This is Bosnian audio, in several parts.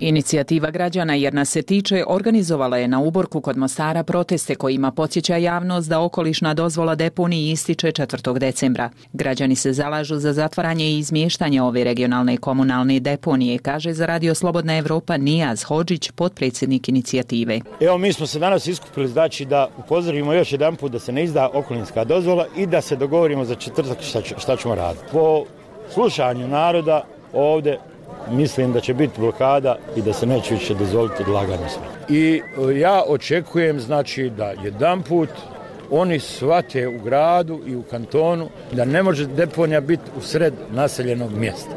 Inicijativa građana jer nas se tiče organizovala je na Uborku kod Mostara proteste kojima podsjeća javnost da okolišna dozvola deponiji ističe 4. decembra. Građani se zalažu za zatvaranje i izmještanje ove regionalne komunalne deponije, kaže za Radio Slobodna Evropa Nijaz Hođić, potpredsjednik inicijative. Evo mi smo se danas iskupili znači da upozorimo još jedan put da se ne izda okolinska dozvola i da se dogovorimo za četvrtak šta ćemo raditi. Po slušanju naroda ovde mislim da će biti blokada i da se neće više dozvoliti odlaganje sve. I e, ja očekujem znači da jedan put oni shvate u gradu i u kantonu da ne može deponija biti u sred naseljenog mjesta.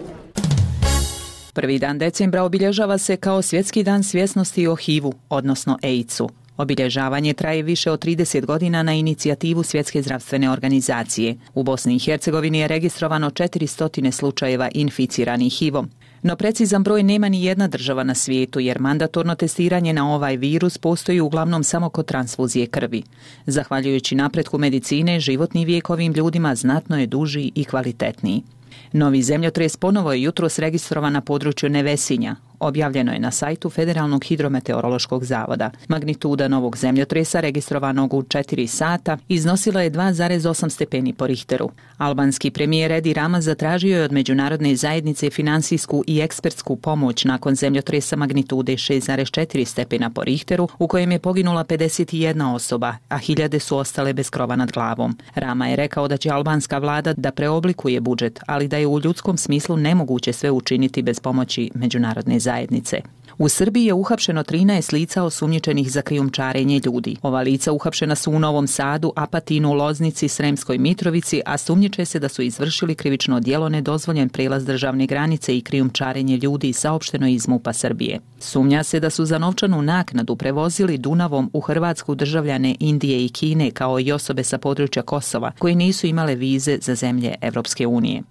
Prvi dan decembra obilježava se kao svjetski dan svjesnosti o HIV-u, odnosno AIDS-u. Obilježavanje traje više od 30 godina na inicijativu Svjetske zdravstvene organizacije. U Bosni i Hercegovini je registrovano 400 slučajeva inficiranih HIV-om. No precizan broj nema ni jedna država na svijetu jer mandatorno testiranje na ovaj virus postoji uglavnom samo kod transfuzije krvi. Zahvaljujući napretku medicine, životni vijek ovim ljudima znatno je duži i kvalitetniji. Novi zemljotres ponovo je jutro sregistrovan na području Nevesinja, objavljeno je na sajtu Federalnog hidrometeorološkog zavoda. Magnituda novog zemljotresa registrovanog u 4 sata iznosila je 2,8 stepeni po Richteru. Albanski premijer Edi Rama zatražio je od međunarodne zajednice finansijsku i ekspertsku pomoć nakon zemljotresa magnitude 6,4 stepena po Richteru u kojem je poginula 51 osoba, a hiljade su ostale bez krova nad glavom. Rama je rekao da će albanska vlada da preoblikuje budžet, ali da je u ljudskom smislu nemoguće sve učiniti bez pomoći međunarodne zajednice zajednice. U Srbiji je uhapšeno 13 lica osumnjičenih za krijumčarenje ljudi. Ova lica uhapšena su u Novom Sadu, Apatinu, Loznici, Sremskoj Mitrovici, a sumnjiče se da su izvršili krivično djelo nedozvoljen prelaz državne granice i krijumčarenje ljudi saopšteno iz MUPA Srbije. Sumnja se da su za novčanu naknadu prevozili Dunavom u Hrvatsku državljane Indije i Kine kao i osobe sa područja Kosova koji nisu imale vize za zemlje Evropske unije.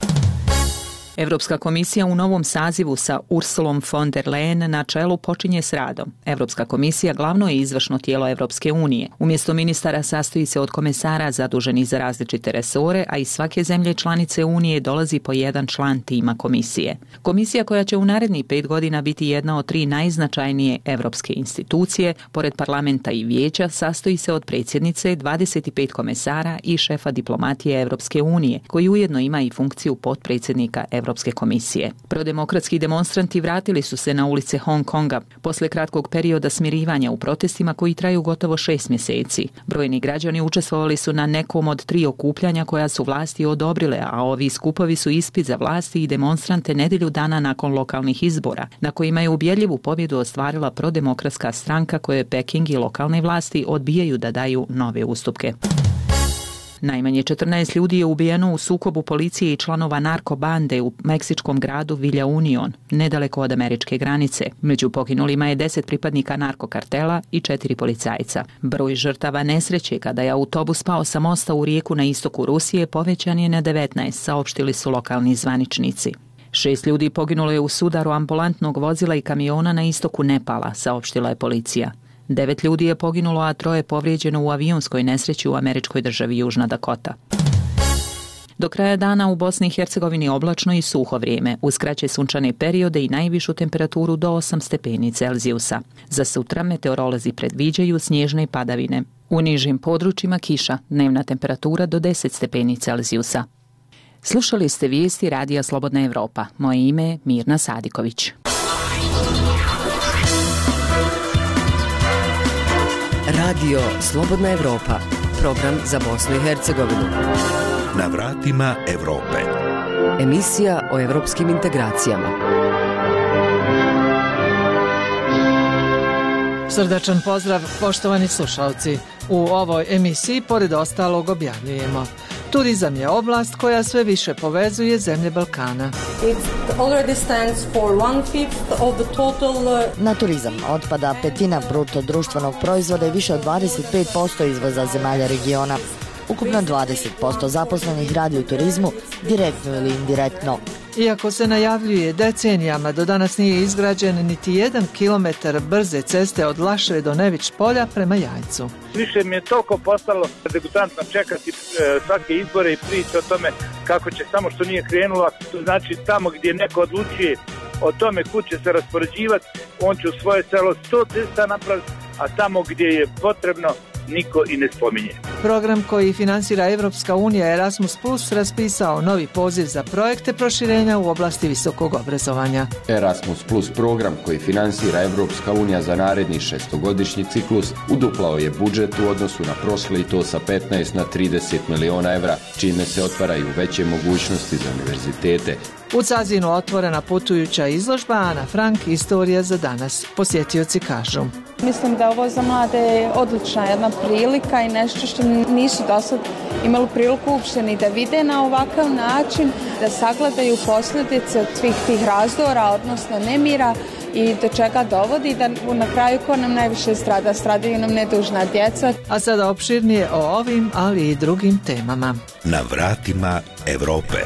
Evropska komisija u novom sazivu sa Ursulom von der Leyen na čelu počinje s radom. Evropska komisija glavno je izvršno tijelo Evropske unije. Umjesto ministara sastoji se od komesara zaduženih za različite resore, a iz svake zemlje članice unije dolazi po jedan član tima komisije. Komisija koja će u narednih pet godina biti jedna od tri najznačajnije evropske institucije, pored parlamenta i vijeća, sastoji se od predsjednice, 25 komesara i šefa diplomatije Evropske unije, koji ujedno ima i funkciju potpredsjednika Evropske Evropske komisije. Prodemokratski demonstranti vratili su se na ulice Hong Konga posle kratkog perioda smirivanja u protestima koji traju gotovo šest mjeseci. Brojni građani učestvovali su na nekom od tri okupljanja koja su vlasti odobrile, a ovi skupovi su ispit za vlasti i demonstrante nedelju dana nakon lokalnih izbora, na kojima je ubjedljivu pobjedu ostvarila prodemokratska stranka koje Peking i lokalne vlasti odbijaju da daju nove ustupke. Najmanje 14 ljudi je ubijeno u sukobu policije i članova narkobande u meksičkom gradu Villa Union, nedaleko od američke granice. Među poginulima je 10 pripadnika narkokartela i 4 policajca. Broj žrtava nesreće kada je autobus pao sa mosta u rijeku na istoku Rusije povećan je na 19, saopštili su lokalni zvaničnici. Šest ljudi poginulo je u sudaru ambulantnog vozila i kamiona na istoku Nepala, saopštila je policija. Devet ljudi je poginulo, a troje povrijeđeno u avionskoj nesreći u američkoj državi Južna Dakota. Do kraja dana u Bosni i Hercegovini oblačno i suho vrijeme, uz kraće sunčane periode i najvišu temperaturu do 8 stepeni Celzijusa. Za sutra meteorolozi predviđaju snježne padavine. U nižim područjima kiša, dnevna temperatura do 10 stepeni Celzijusa. Slušali ste vijesti Radija Slobodna Evropa. Moje ime je Mirna Sadiković. Radio Slobodna Evropa, program za Bosnu i Hercegovinu. Na vratima Evrope. Emisija o evropskim integracijama. Srdačan pozdrav, poštovani slušalci. U ovoj emisiji, pored ostalog, objavljujemo. Turizam je oblast koja sve više povezuje zemlje Balkana. Uh, Na turizam otpada petina bruto društvenog proizvoda i više od 25% izvoza zemalja regiona. Ukupno 20% zaposlenih radi u turizmu, direktno ili indirektno. Iako se najavljuje decenijama, do danas nije izgrađen niti jedan kilometar brze ceste od Lašve do Nević polja prema Jajcu. Više mi je toliko postalo degutantno čekati e, svake izbore i priče o tome kako će samo što nije krenulo, to znači tamo gdje neko odlučuje o tome kud će se raspoređivati, on će u svoje selo 100 cesta napraviti, a tamo gdje je potrebno niko i ne spominje. Program koji finansira Evropska unija Erasmus Plus raspisao novi poziv za projekte proširenja u oblasti visokog obrazovanja. Erasmus Plus program koji finansira Evropska unija za naredni šestogodišnji ciklus uduplao je budžet u odnosu na prošle i to sa 15 na 30 miliona evra, čime se otvaraju veće mogućnosti za univerzitete, U Cazinu otvorena putujuća izložba Ana Frank, istorija za danas. Posjetioci kažu. Mislim da ovo za mlade odlična jedna prilika i nešto što nisu do sad imali priliku uopšte ni da vide na ovakav način, da sagledaju posljedice od svih tih razdora, odnosno nemira i do čega dovodi da na kraju ko nam najviše strada, stradaju nam nedužna djeca. A sada opširnije o ovim, ali i drugim temama. Na vratima Evrope.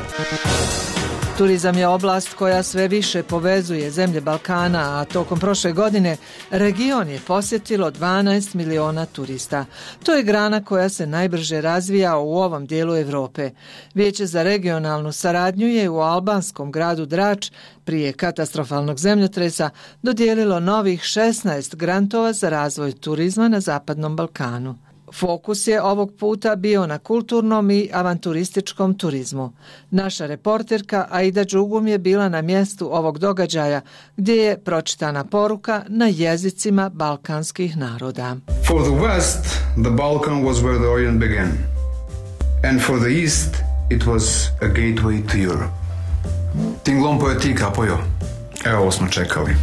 Turizam je oblast koja sve više povezuje zemlje Balkana, a tokom prošle godine region je posjetilo 12 miliona turista. To je grana koja se najbrže razvija u ovom dijelu Evrope. Vijeće za regionalnu saradnju je u albanskom gradu Drač prije katastrofalnog zemljotresa dodijelilo novih 16 grantova za razvoj turizma na Zapadnom Balkanu. Fokus je ovog puta bio na kulturnom i avanturističkom turizmu. Naša reporterka Aida Đugum je bila na mjestu ovog događaja gdje je pročitana poruka na jezicima balkanskih naroda. For the west, the Balkan was where the Orient began. And for the east, it was a gateway to Europe. Tinglom poetika, pojo. Evo smo čekali.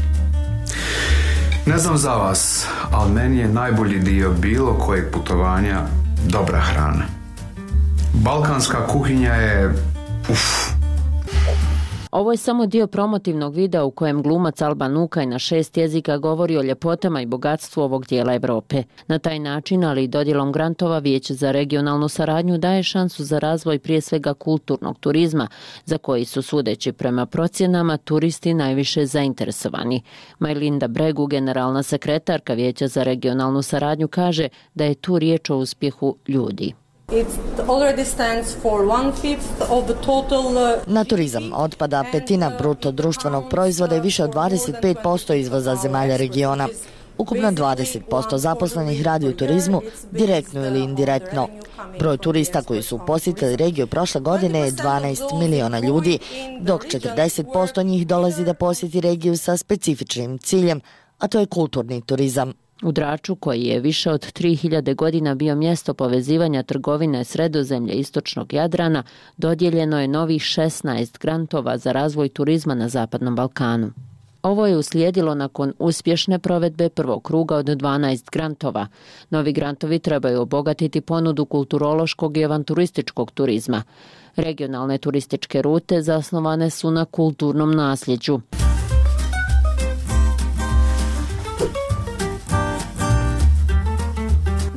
Ne znam za vas, ali meni je najbolji dio bilo kojeg putovanja dobra hrana. Balkanska kuhinja je... Uf, Ovo je samo dio promotivnog videa u kojem glumac Alban Nukaj na šest jezika govori o ljepotama i bogatstvu ovog dijela Evrope. Na taj način, ali i dodjelom grantova, Vijeće za regionalnu saradnju daje šansu za razvoj prije svega kulturnog turizma, za koji su sudeći prema procjenama turisti najviše zainteresovani. Majlinda Bregu, generalna sekretarka Vijeća za regionalnu saradnju, kaže da je tu riječ o uspjehu ljudi. Na turizam otpada petina bruto društvenog proizvoda i više od 25% izvoza zemalja regiona. Ukupno 20% zaposlenih radi u turizmu, direktno ili indirektno. Broj turista koji su posjetili regiju prošle godine je 12 miliona ljudi, dok 40% njih dolazi da posjeti regiju sa specifičnim ciljem, a to je kulturni turizam. U Draču, koji je više od 3000 godina bio mjesto povezivanja trgovine sredozemlje istočnog Jadrana, dodijeljeno je novih 16 grantova za razvoj turizma na Zapadnom Balkanu. Ovo je uslijedilo nakon uspješne provedbe prvog kruga od 12 grantova. Novi grantovi trebaju obogatiti ponudu kulturološkog i avanturističkog turizma. Regionalne turističke rute zasnovane su na kulturnom nasljeđu.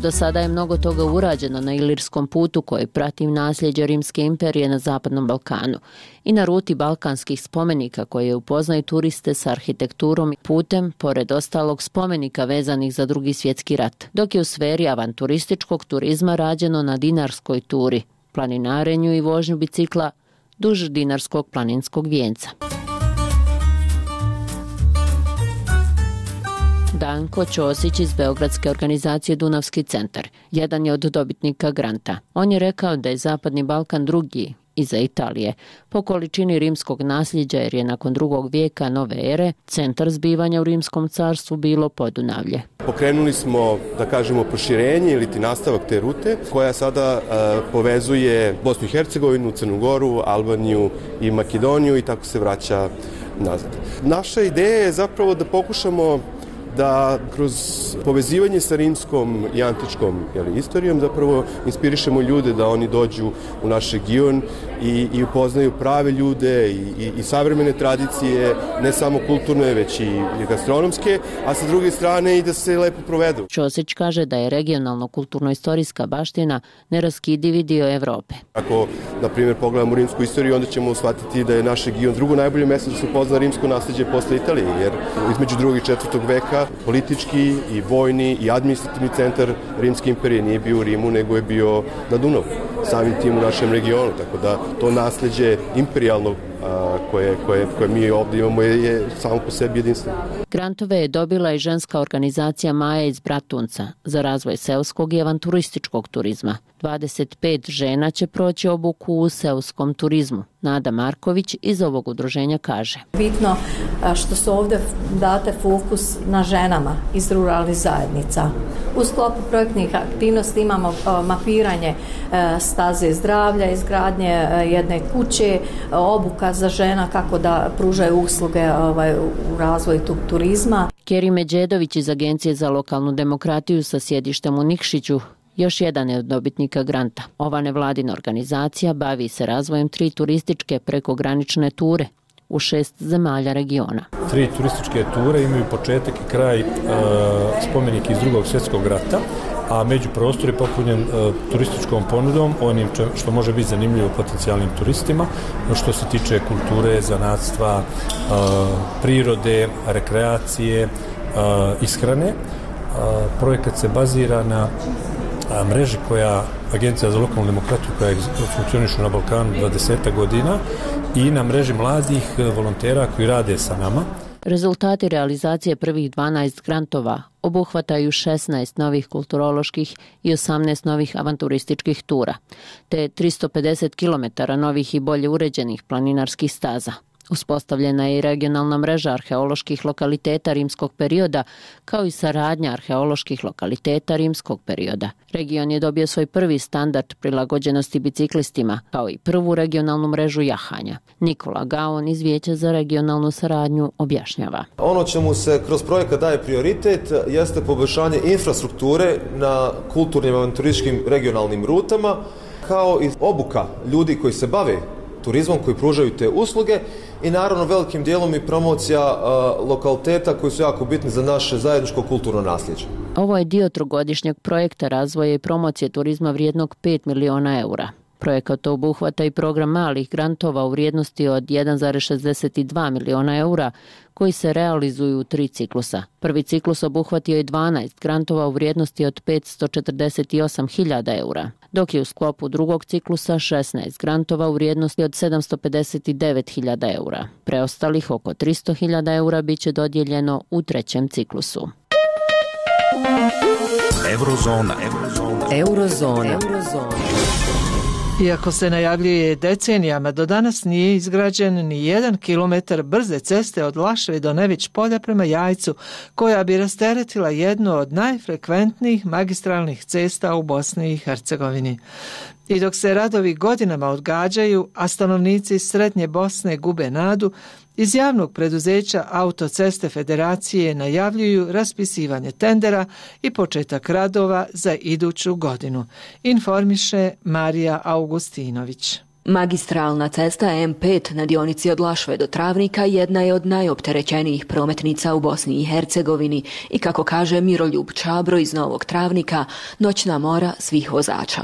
Do sada je mnogo toga urađeno na Ilirskom putu koji prati nasljeđe Rimske imperije na Zapadnom Balkanu i na ruti balkanskih spomenika koje upoznaju turiste sa arhitekturom i putem, pored ostalog spomenika vezanih za drugi svjetski rat, dok je u sferi avanturističkog turizma rađeno na dinarskoj turi, planinarenju i vožnju bicikla duž dinarskog planinskog vijenca. Danko Ćosić iz Beogradske organizacije Dunavski centar, jedan je od dobitnika granta. On je rekao da je Zapadni Balkan drugi iza Italije, po količini rimskog nasljeđa jer je nakon drugog vijeka nove ere centar zbivanja u rimskom carstvu bilo Podunavlje. Pokrenuli smo, da kažemo, proširenje ili ti nastavak te rute koja sada e, povezuje Bosnu i Hercegovinu, Crnu Goru, Albaniju i Makedoniju i tako se vraća nazad. Naša ideja je zapravo da pokušamo da kroz povezivanje sa rimskom i antičkom jeli, istorijom zapravo inspirišemo ljude da oni dođu u naš region i, i upoznaju prave ljude i, i, i savremene tradicije, ne samo kulturne, već i, gastronomske, a sa druge strane i da se lepo provedu. Ćosić kaže da je regionalno kulturno-istorijska baština neraskidivi dio Evrope. Ako, na primjer, pogledamo rimsku istoriju, onda ćemo shvatiti da je naš region drugo najbolje mjesto da se upozna rimsko nasljeđe posle Italije, jer između drugog i četvrtog veka politički i vojni i administrativni centar Rimske imperije. Nije bio u Rimu, nego je bio na Dunavu, samim tim u našem regionu, tako da to nasljeđe imperialnog koje, koje, koje mi ovdje imamo je, je samo po sebi jedinstveno. Grantove je dobila i ženska organizacija Maja iz Bratunca za razvoj seoskog i avanturističkog turizma. 25 žena će proći obuku u seoskom turizmu. Nada Marković iz ovog udruženja kaže. Bitno što su ovdje date fokus na ženama iz ruralnih zajednica. U sklopu projektnih aktivnosti imamo mapiranje staze zdravlja, izgradnje jedne kuće, obuka za žena kako da pružaju usluge ovaj, u razvoju tog turizma. Keri Međedović iz Agencije za lokalnu demokratiju sa sjedištem u Nikšiću još jedan je od dobitnika granta. Ova nevladina organizacija bavi se razvojem tri turističke prekogranične ture u šest zemalja regiona. Tri turističke ture imaju početak i kraj e, spomenik iz drugog svjetskog rata, a među prostor je popunjen e, turističkom ponudom, onim što može biti zanimljivo potencijalnim turistima, što se tiče kulture, zanatstva, e, prirode, rekreacije, e, ishrane. E, projekat se bazira na e, mreži koja Agencija za lokalnu demokratiju koja funkcionišu na Balkanu 20 godina i na mreži mladih e, volontera koji rade sa nama. Rezultati realizacije prvih 12 grantova obuhvataju 16 novih kulturoloških i 18 novih avanturističkih tura, te 350 km novih i bolje uređenih planinarskih staza. Uspostavljena je i regionalna mreža arheoloških lokaliteta rimskog perioda, kao i saradnja arheoloških lokaliteta rimskog perioda. Region je dobio svoj prvi standard prilagođenosti biciklistima, kao i prvu regionalnu mrežu jahanja. Nikola Gaon iz Vijeća za regionalnu saradnju objašnjava. Ono čemu se kroz projekat daje prioritet jeste poboljšanje infrastrukture na kulturnim avanturističkim regionalnim rutama, kao i obuka ljudi koji se bave turizmom, koji pružaju te usluge i naravno velikim dijelom i promocija uh, lokaliteta koji su jako bitni za naše zajedničko kulturno nasljeđe. Ovo je dio trogodišnjeg projekta razvoja i promocije turizma vrijednog 5 miliona eura. Projekat obuhvata i program malih grantova u vrijednosti od 1,62 miliona eura koji se realizuju u tri ciklusa. Prvi ciklus obuhvatio je 12 grantova u vrijednosti od 548.000 eura, dok je u sklopu drugog ciklusa 16 grantova u vrijednosti od 759.000 eura. Preostalih oko 300.000 eura biće dodijeljeno u trećem ciklusu. Eurozona. Eurozona. Eurozona. Eurozona. Iako se najavljuje decenijama, do danas nije izgrađen ni jedan kilometar brze ceste od Lašve do Nević polja prema Jajcu, koja bi rasteretila jednu od najfrekventnijih magistralnih cesta u Bosni i Hercegovini. I dok se radovi godinama odgađaju, a stanovnici Srednje Bosne gube nadu, Iz javnog preduzeća Autoceste Federacije najavljuju raspisivanje tendera i početak radova za iduću godinu, informiše Marija Augustinović. Magistralna cesta M5 na dionici od Lašve do Travnika jedna je od najopterećenijih prometnica u Bosni i Hercegovini i kako kaže Miroljub Čabro iz Novog Travnika, noćna mora svih vozača.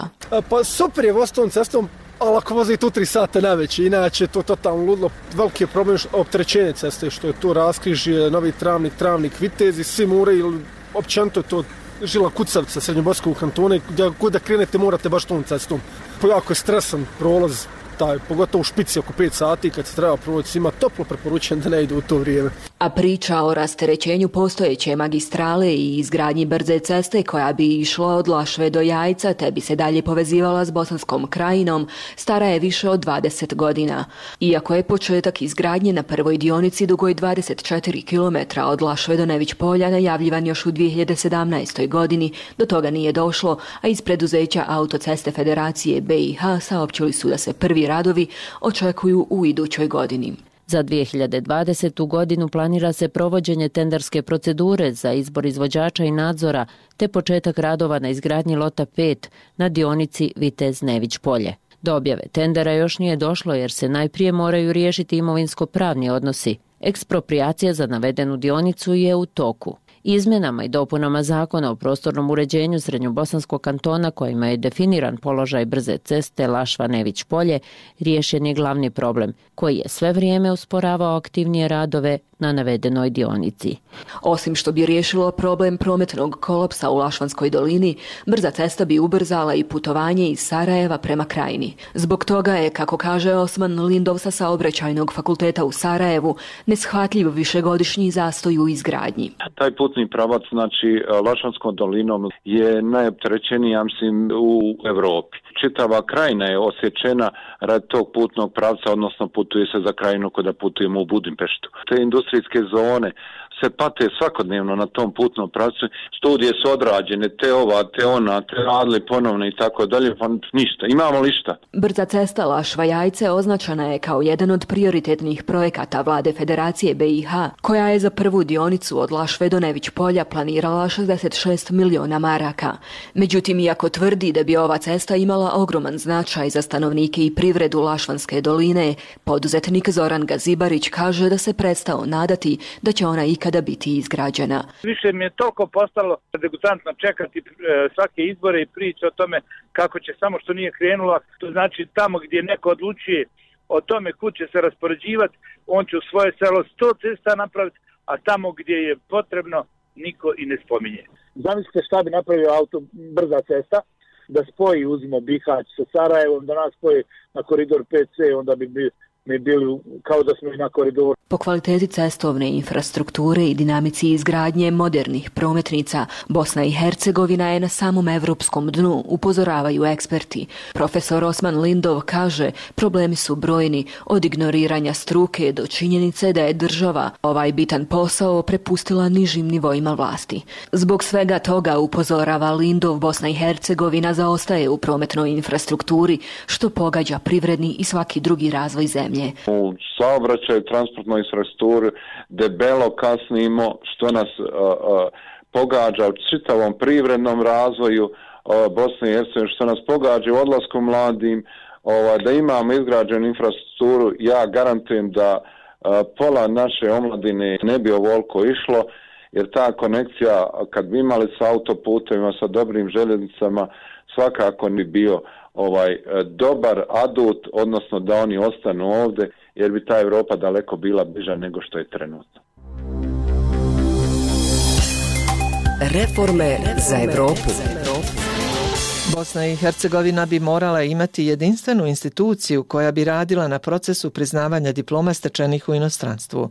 Pa super je vostom cestom, ali ako vozi tu tri sata na već, inače to totalno ludlo, veliki je problem optrećenje ceste, što je tu raskrižje, novi travnik, travnik, vitezi, svi mure ili općanto to žila kucavca srednjoborskog kantona, gdje god da krenete morate baš tom cestom. Jako je stresan prolaz, taj, pogotovo u špici oko 5 sati kad se treba provoditi svima, toplo preporučujem da ne idu u to vrijeme. A priča o rasterećenju postojeće magistrale i izgradnji brze ceste koja bi išla od Lašve do Jajca te bi se dalje povezivala s Bosanskom krajinom, stara je više od 20 godina. Iako je početak izgradnje na prvoj dionici dugoj 24 km od Lašve do Nević polja najavljivan još u 2017. godini, do toga nije došlo, a iz preduzeća Autoceste Federacije BiH saopćili su da se prvi radovi očekuju u idućoj godini. Za 2020. godinu planira se provođenje tenderske procedure za izbor izvođača i nadzora te početak radova na izgradnji lota 5 na dionici Vitez Nević polje. Do objave tendera još nije došlo jer se najprije moraju riješiti imovinsko-pravni odnosi. Ekspropriacija za navedenu dionicu je u toku. Izmjenama i dopunama zakona o prostornom uređenju Srednjobosanskog kantona kojima je definiran položaj brze ceste Lašva-Nević polje, riješen je glavni problem koji je sve vrijeme usporavao aktivnije radove na navedenoj dionici. Osim što bi riješilo problem prometnog kolapsa u Lašvanskoj dolini, brza cesta bi ubrzala i putovanje iz Sarajeva prema krajini. Zbog toga je, kako kaže Osman Lindov sa saobraćajnog fakulteta u Sarajevu, neshvatljiv višegodišnji zastoj u izgradnji. Taj putni pravac, znači Lašvanskom dolinom, je najopterećeniji, ja mislim, u Evropi. Čitava krajina je osjećena rad tog putnog pravca, odnosno putuje se za krajinu kada putujemo u Budimpeštu. Te industrijske zone se pate svakodnevno na tom putnom pravcu. Studije su odrađene, te ova, te ona, te radili ponovno i tako dalje, pa ništa. Imamo li šta? Brza cesta Lašva Jajce označena je kao jedan od prioritetnih projekata vlade Federacije BiH, koja je za prvu dionicu od Lašve do Nević polja planirala 66 miliona maraka. Međutim, iako tvrdi da bi ova cesta imala ogroman značaj za stanovnike i privredu Lašvanske doline, poduzetnik Zoran Gazibarić kaže da se prestao nadati da će ona ikada biti izgrađena. Više mi je toliko postalo degutantno čekati e, svake izbore i priče o tome kako će samo što nije krenula. To znači tamo gdje neko odlučuje o tome kud će se raspoređivati, on će u svoje selo sto cesta napraviti, a tamo gdje je potrebno niko i ne spominje. Zamislite šta bi napravio auto brza cesta, da spoji uzimo Bihać sa Sarajevom, da nas spoji na koridor 5C, onda bi mi bili kao da smo i na koridoru. Po kvaliteti cestovne infrastrukture i dinamici izgradnje modernih prometnica, Bosna i Hercegovina je na samom evropskom dnu, upozoravaju eksperti. Profesor Osman Lindov kaže, problemi su brojni, od ignoriranja struke do činjenice da je država ovaj bitan posao prepustila nižim nivoima vlasti. Zbog svega toga upozorava Lindov, Bosna i Hercegovina zaostaje u prometnoj infrastrukturi, što pogađa privredni i svaki drugi razvoj zemlje zemlje. U saobraćaju transportnoj infrastrukturi debelo kasnimo što nas uh, uh, pogađa u čitavom privrednom razvoju uh, Bosne i Hercegovine, što nas pogađa u odlasku mladim, ovaj, da imamo izgrađenu infrastrukturu, ja garantujem da uh, pola naše omladine ne bi ovoliko išlo, jer ta konekcija, kad bi imali sa autoputevima, sa dobrim željeznicama, svakako ni bio uh, ovaj e, dobar adut, odnosno da oni ostanu ovde, jer bi ta Evropa daleko bila bliža nego što je trenutno. Reforme za Evropu. Bosna i Hercegovina bi morala imati jedinstvenu instituciju koja bi radila na procesu priznavanja diploma stečenih u inostranstvu.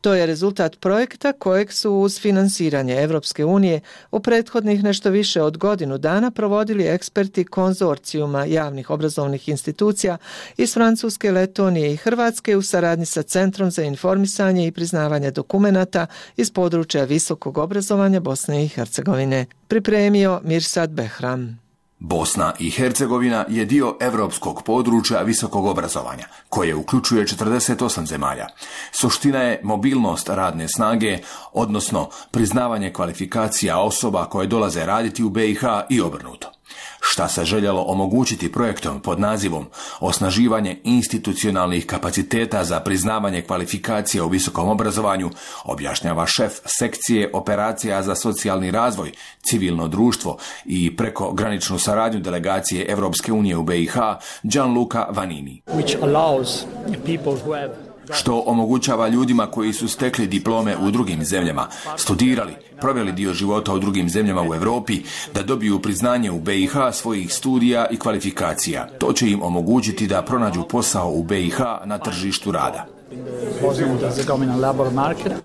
To je rezultat projekta kojeg su uz finansiranje Evropske unije u prethodnih nešto više od godinu dana provodili eksperti konzorcijuma javnih obrazovnih institucija iz Francuske, Letonije i Hrvatske u saradnji sa Centrom za informisanje i priznavanje dokumenata iz područja visokog obrazovanja Bosne i Hercegovine. Pripremio Mirsad Behram. Bosna i Hercegovina je dio evropskog područja visokog obrazovanja, koje uključuje 48 zemalja. Suština je mobilnost radne snage, odnosno priznavanje kvalifikacija osoba koje dolaze raditi u BiH i obrnuto šta se željelo omogućiti projektom pod nazivom Osnaživanje institucionalnih kapaciteta za priznavanje kvalifikacija u visokom obrazovanju, objašnjava šef sekcije operacija za socijalni razvoj, civilno društvo i preko graničnu saradnju delegacije Evropske unije u BiH, Gianluca Vanini. Which allows people who have što omogućava ljudima koji su stekli diplome u drugim zemljama, studirali, proveli dio života u drugim zemljama u Evropi, da dobiju priznanje u BiH svojih studija i kvalifikacija. To će im omogućiti da pronađu posao u BiH na tržištu rada.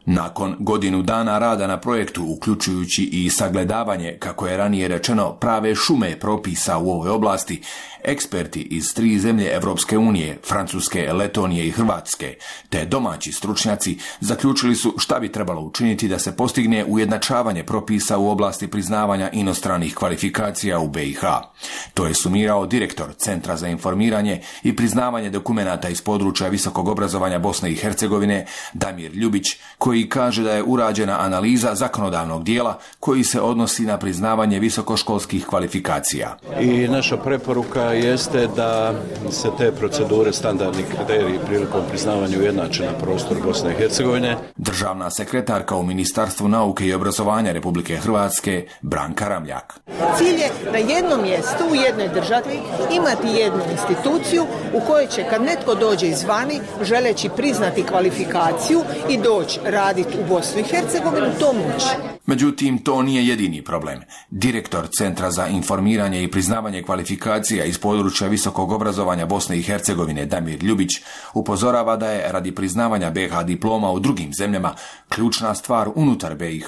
Nakon godinu dana rada na projektu, uključujući i sagledavanje, kako je ranije rečeno, prave šume propisa u ovoj oblasti, eksperti iz tri zemlje Evropske unije, Francuske, Letonije i Hrvatske, te domaći stručnjaci, zaključili su šta bi trebalo učiniti da se postigne ujednačavanje propisa u oblasti priznavanja inostranih kvalifikacija u BiH. To je sumirao direktor Centra za informiranje i priznavanje dokumenata iz područja visokog obrazovanja Bosne Bosne i Hercegovine Damir Ljubić, koji kaže da je urađena analiza zakonodavnog dijela koji se odnosi na priznavanje visokoškolskih kvalifikacija. I naša preporuka jeste da se te procedure, standardni kriteriji prilikom priznavanja ujednače na prostor Bosne i Hercegovine. Državna sekretarka u Ministarstvu nauke i obrazovanja Republike Hrvatske Branka Ramljak. Cilj je na jednom mjestu u jednoj državi imati jednu instituciju u kojoj će kad netko dođe izvani želeći priznati kvalifikaciju i doći raditi u Bosnu i Hercegovinu, to moći. Međutim, to nije jedini problem. Direktor Centra za informiranje i priznavanje kvalifikacija iz područja visokog obrazovanja Bosne i Hercegovine Damir Ljubić upozorava da je radi priznavanja BH diploma u drugim zemljama ključna stvar unutar BiH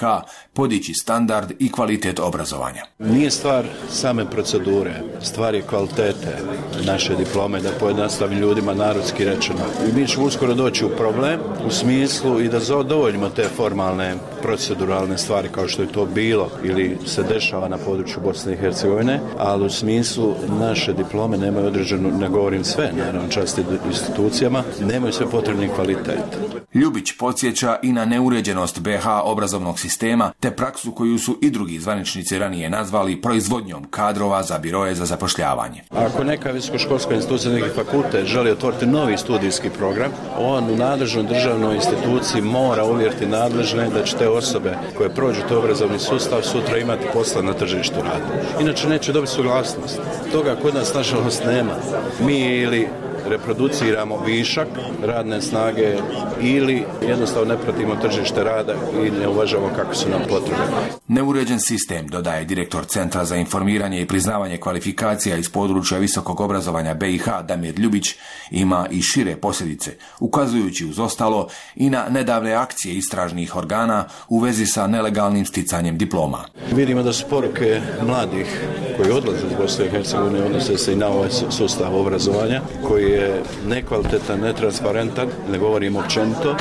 podići standard i kvalitet obrazovanja. Nije stvar same procedure, stvar je kvalitete naše diplome, da pojednostavim ljudima narodski rečeno. Mi ćemo uskoro doći u problem u smislu i da zadovoljimo te formalne proceduralne stvari kao što je to bilo ili se dešava na području Bosne i Hercegovine, ali u smislu naše diplome nemaju određenu, ne govorim sve, naravno časti institucijama, nemaju sve potrebni kvalitet. Ljubić podsjeća i na neuređenost BH obrazovnog sistema te praksu koju su i drugi zvaničnici ranije nazvali proizvodnjom kadrova za biroje za zapošljavanje. Ako neka visokoškolska institucija, neki fakultet želi otvoriti novi studijski program, on u nadležnoj državnoj instituciji mora uvjeriti nadležne da će te osobe koje prođu to obrazovni sustav sutra imati posla na tržištu rada. Inače neće dobiti suglasnost. Toga kod nas nažalost nema. Mi ili reproduciramo višak radne snage ili jednostavno ne pratimo tržište rada i ne uvažamo kako su nam potrebe. Neuređen sistem, dodaje direktor Centra za informiranje i priznavanje kvalifikacija iz područja visokog obrazovanja BiH Damir Ljubić, ima i šire posljedice, ukazujući uz ostalo i na nedavne akcije istražnih organa u vezi sa nelegalnim sticanjem diploma. Vidimo da su poruke mladih koji odlaze iz Bosne i Hercegovine odnose se i na ovaj sustav obrazovanja koji je nekvalitetan, netransparentan, ne govorim općenito,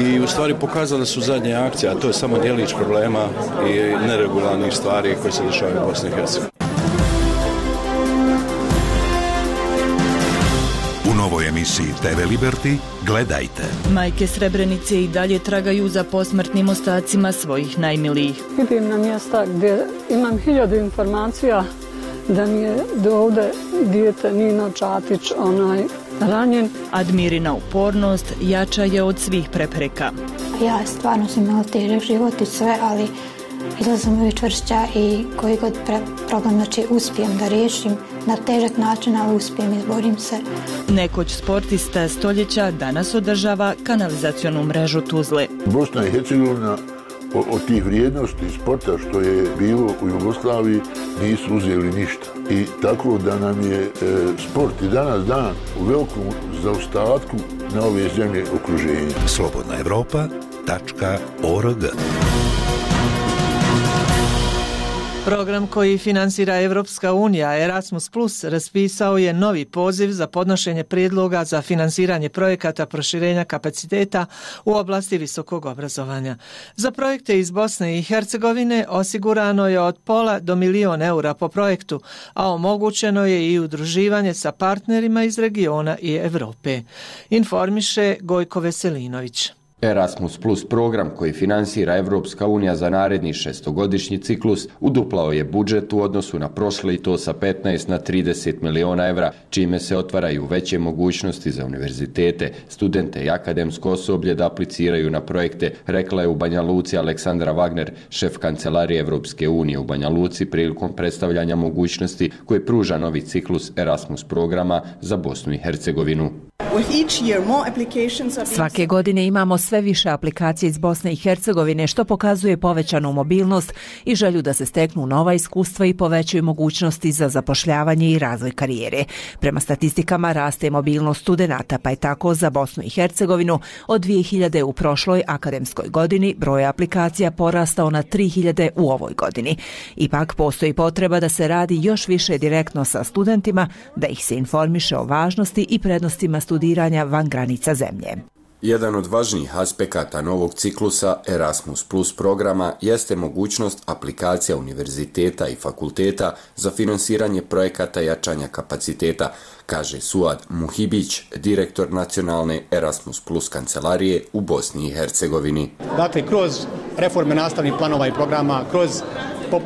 i u stvari pokazale su zadnje akcije, a to je samo dijelić problema i neregularnih stvari koje se dešavaju u Bosni i Hercegovini. Emisiji TV Liberty gledajte. Majke Srebrenice i dalje tragaju za posmrtnim ostacima svojih najmilijih. Idem na mjesta gdje imam hiljadu informacija da mi je do ovde dijete Nino Čatić onaj ranjen. Admirina upornost jača je od svih prepreka. Ja stvarno sam imala težak život i sve, ali izlazim uvijek čvršća i koji god pre problem znači uspijem da riješim na težak način, ali uspijem, izborim se. Nekoć sportista stoljeća danas održava kanalizacionu mrežu Tuzle. Bosna i Hercegovina od tih vrijednosti sporta što je bilo u Jugoslaviji nisu uzeli ništa. I tako da nam je e, sport i danas dan u velikom zaostatku na ove zemlje okruženja. Slobodna Evropa.org Program koji finansira Evropska unija Erasmus Plus raspisao je novi poziv za podnošenje prijedloga za finansiranje projekata proširenja kapaciteta u oblasti visokog obrazovanja. Za projekte iz Bosne i Hercegovine osigurano je od pola do milion eura po projektu, a omogućeno je i udruživanje sa partnerima iz regiona i Evrope. Informiše Gojko Veselinović. Erasmus Plus program koji finansira Evropska unija za naredni šestogodišnji ciklus uduplao je budžet u odnosu na prošle i to sa 15 na 30 miliona evra, čime se otvaraju veće mogućnosti za univerzitete, studente i akademsko osoblje da apliciraju na projekte, rekla je u Banja Luci Aleksandra Wagner, šef kancelarije Evropske unije u Banja Luci prilikom predstavljanja mogućnosti koje pruža novi ciklus Erasmus programa za Bosnu i Hercegovinu. Svake godine imamo sve više aplikacije iz Bosne i Hercegovine što pokazuje povećanu mobilnost i želju da se steknu nova iskustva i povećaju mogućnosti za zapošljavanje i razvoj karijere. Prema statistikama raste mobilnost studenta pa je tako za Bosnu i Hercegovinu od 2000 u prošloj akademskoj godini broj aplikacija porastao na 3000 u ovoj godini. Ipak postoji potreba da se radi još više direktno sa studentima, da ih se informiše o važnosti i prednostima studiranja van granica zemlje. Jedan od važnijih aspekata novog ciklusa Erasmus Plus programa jeste mogućnost aplikacija univerziteta i fakulteta za finansiranje projekata jačanja kapaciteta, kaže Suad Muhibić, direktor nacionalne Erasmus Plus kancelarije u Bosni i Hercegovini. Dakle, kroz reforme nastavnih planova i programa, kroz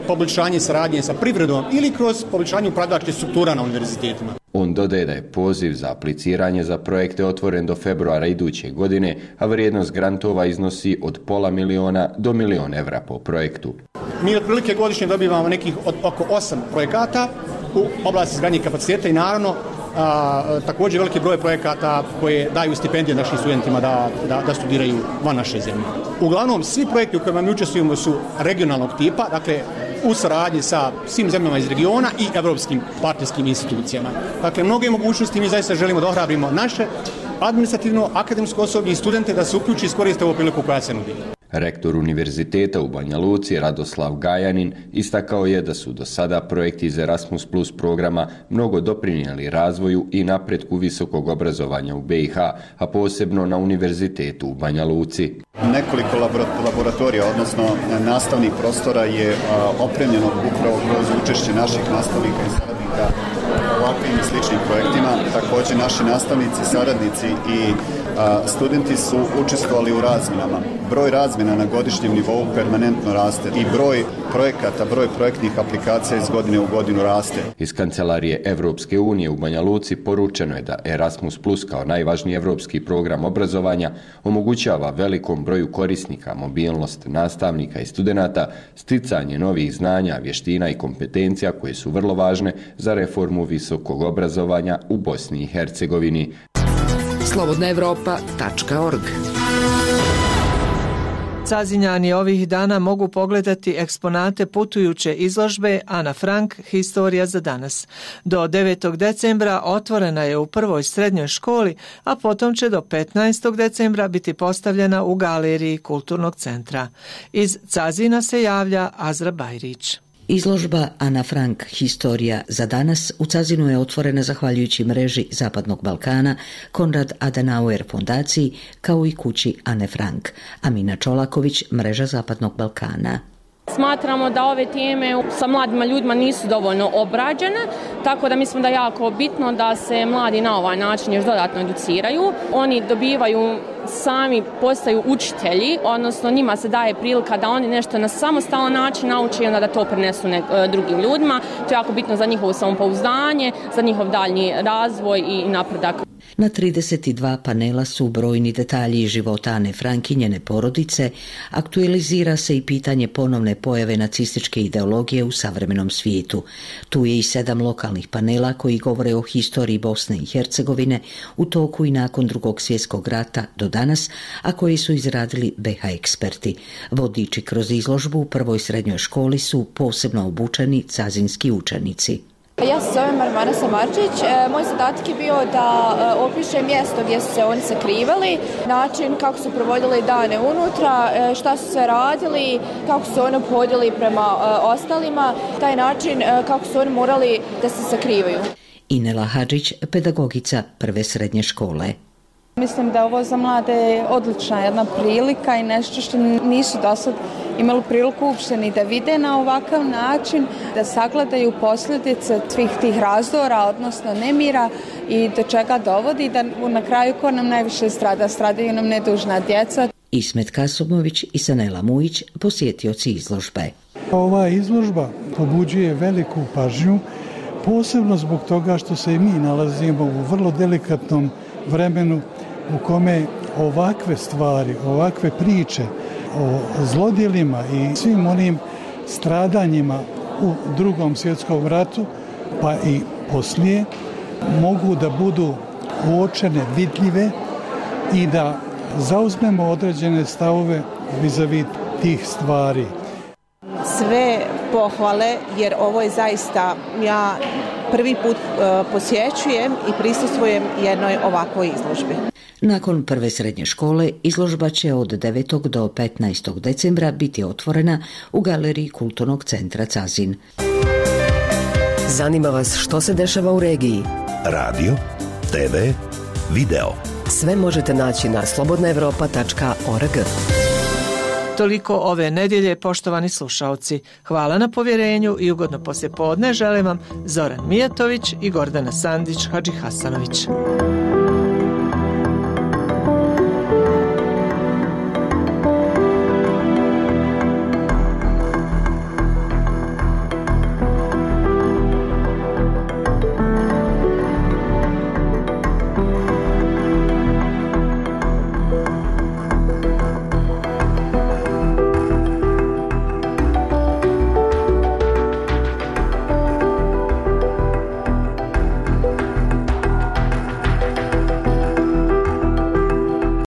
poboljšanje saradnje sa privredom ili kroz poboljšanje upravljačke struktura na univerzitetima. On dodaje da je poziv za apliciranje za projekte otvoren do februara iduće godine, a vrijednost grantova iznosi od pola miliona do milion evra po projektu. Mi otprilike godišnje dobivamo nekih od oko osam projekata u oblasti izgradnje kapaciteta i naravno a, također veliki broj projekata koje daju stipendije našim studentima da, da, da studiraju van naše zemlje. Uglavnom, svi projekti u kojima mi učestvujemo su regionalnog tipa, dakle, u saradnji sa svim zemljama iz regiona i evropskim partijskim institucijama. Dakle, mnoge mogućnosti mi zaista želimo da ohrabrimo naše administrativno, akademsko osoblje i studente da se uključi i iskoriste ovu priliku koja se nudi. Rektor Univerziteta u Banja Luci, Radoslav Gajanin, istakao je da su do sada projekti iz Erasmus Plus programa mnogo doprinijeli razvoju i napretku visokog obrazovanja u BiH, a posebno na Univerzitetu u Banja Luci. Nekoliko laboratorija, odnosno e, nastavnih prostora je opremljeno upravo kroz učešće naših nastavnika i saradnika ovakvim i sličnim projektima. Također naši nastavnici, saradnici i studenti su učestvovali u razminama. Broj razmina na godišnjem nivou permanentno raste i broj projekata, broj projektnih aplikacija iz godine u godinu raste. Iz kancelarije Evropske unije u Banja Luci poručeno je da Erasmus Plus kao najvažniji evropski program obrazovanja omogućava velikom broju korisnika mobilnost nastavnika i studenta, sticanje novih znanja, vještina i kompetencija koje su vrlo važne za reformu visokog obrazovanja u Bosni i Hercegovini slobodnaevropa.org Cazinjani ovih dana mogu pogledati eksponate putujuće izložbe Ana Frank Historija za danas. Do 9. decembra otvorena je u prvoj srednjoj školi, a potom će do 15. decembra biti postavljena u galeriji Kulturnog centra. Iz Cazina se javlja Azra Bajrić. Izložba Ana Frank Historija za danas u Cazinu je otvorena zahvaljujući mreži Zapadnog Balkana, Konrad Adenauer fondaciji, kao i kući Ane Frank. Amina Čolaković, mreža Zapadnog Balkana. Smatramo da ove teme sa mladima ljudima nisu dovoljno obrađene, tako da mislim da je jako bitno da se mladi na ovaj način još dodatno educiraju. Oni dobivaju sami postaju učitelji, odnosno njima se daje prilika da oni nešto na samostalan način nauče i onda da to prenesu ne, e, drugim ljudima. To je jako bitno za njihovo samopouzdanje, za njihov daljni razvoj i napredak. Na 32 panela su brojni detalji života Ane Frankinjene porodice, aktualizira se i pitanje ponovne pojave nacističke ideologije u savremenom svijetu. Tu je i sedam lokalnih panela koji govore o historiji Bosne i Hercegovine u toku i nakon drugog svjetskog rata do danas, a koji su izradili BH eksperti. Vodiči kroz izložbu u prvoj srednjoj školi su posebno obučeni cazinski učenici. Pa ja se zovem Marmana Samarčić. E, moj zadatak je bio da e, opišem mjesto gdje su se oni sakrivali, način kako su provodili dane unutra, e, šta su sve radili, kako su oni obhodili prema e, ostalima, taj način e, kako su oni morali da se sakrivaju. Inela Hadžić, pedagogica prve srednje škole. Mislim da ovo za mlade odlična jedna prilika i nešto što nisu do sad imali priliku uopšte ni da vide na ovakav način, da sagledaju posljedice svih tih razdora, odnosno nemira i do čega dovodi da na kraju ko nam najviše strada, stradaju nam nedužna djeca. Ismet Kasomović i Sanela Mujić, posjetioci izložbe. Ova izložba pobuđuje veliku pažnju, posebno zbog toga što se i mi nalazimo u vrlo delikatnom vremenu u kome ovakve stvari, ovakve priče o zlodjelima i svim onim stradanjima u drugom svjetskom ratu, pa i poslije, mogu da budu uočene, vidljive i da zauzmemo određene stavove vizavi tih stvari. Sve pohvale, jer ovo je zaista, ja prvi put uh, posjećujem i prisustvujem jednoj ovakvoj izložbi. Nakon prve srednje škole, izložba će od 9. do 15. decembra biti otvorena u galeriji Kulturnog centra Cazin. Zanima vas što se dešava u regiji? Radio, TV, video. Sve možete naći na slobodnaevropa.org. Toliko ove nedjelje, poštovani slušalci. Hvala na povjerenju i ugodno poslje podne želim vam Zoran Mijatović i Gordana Sandić Hadži Hasanović.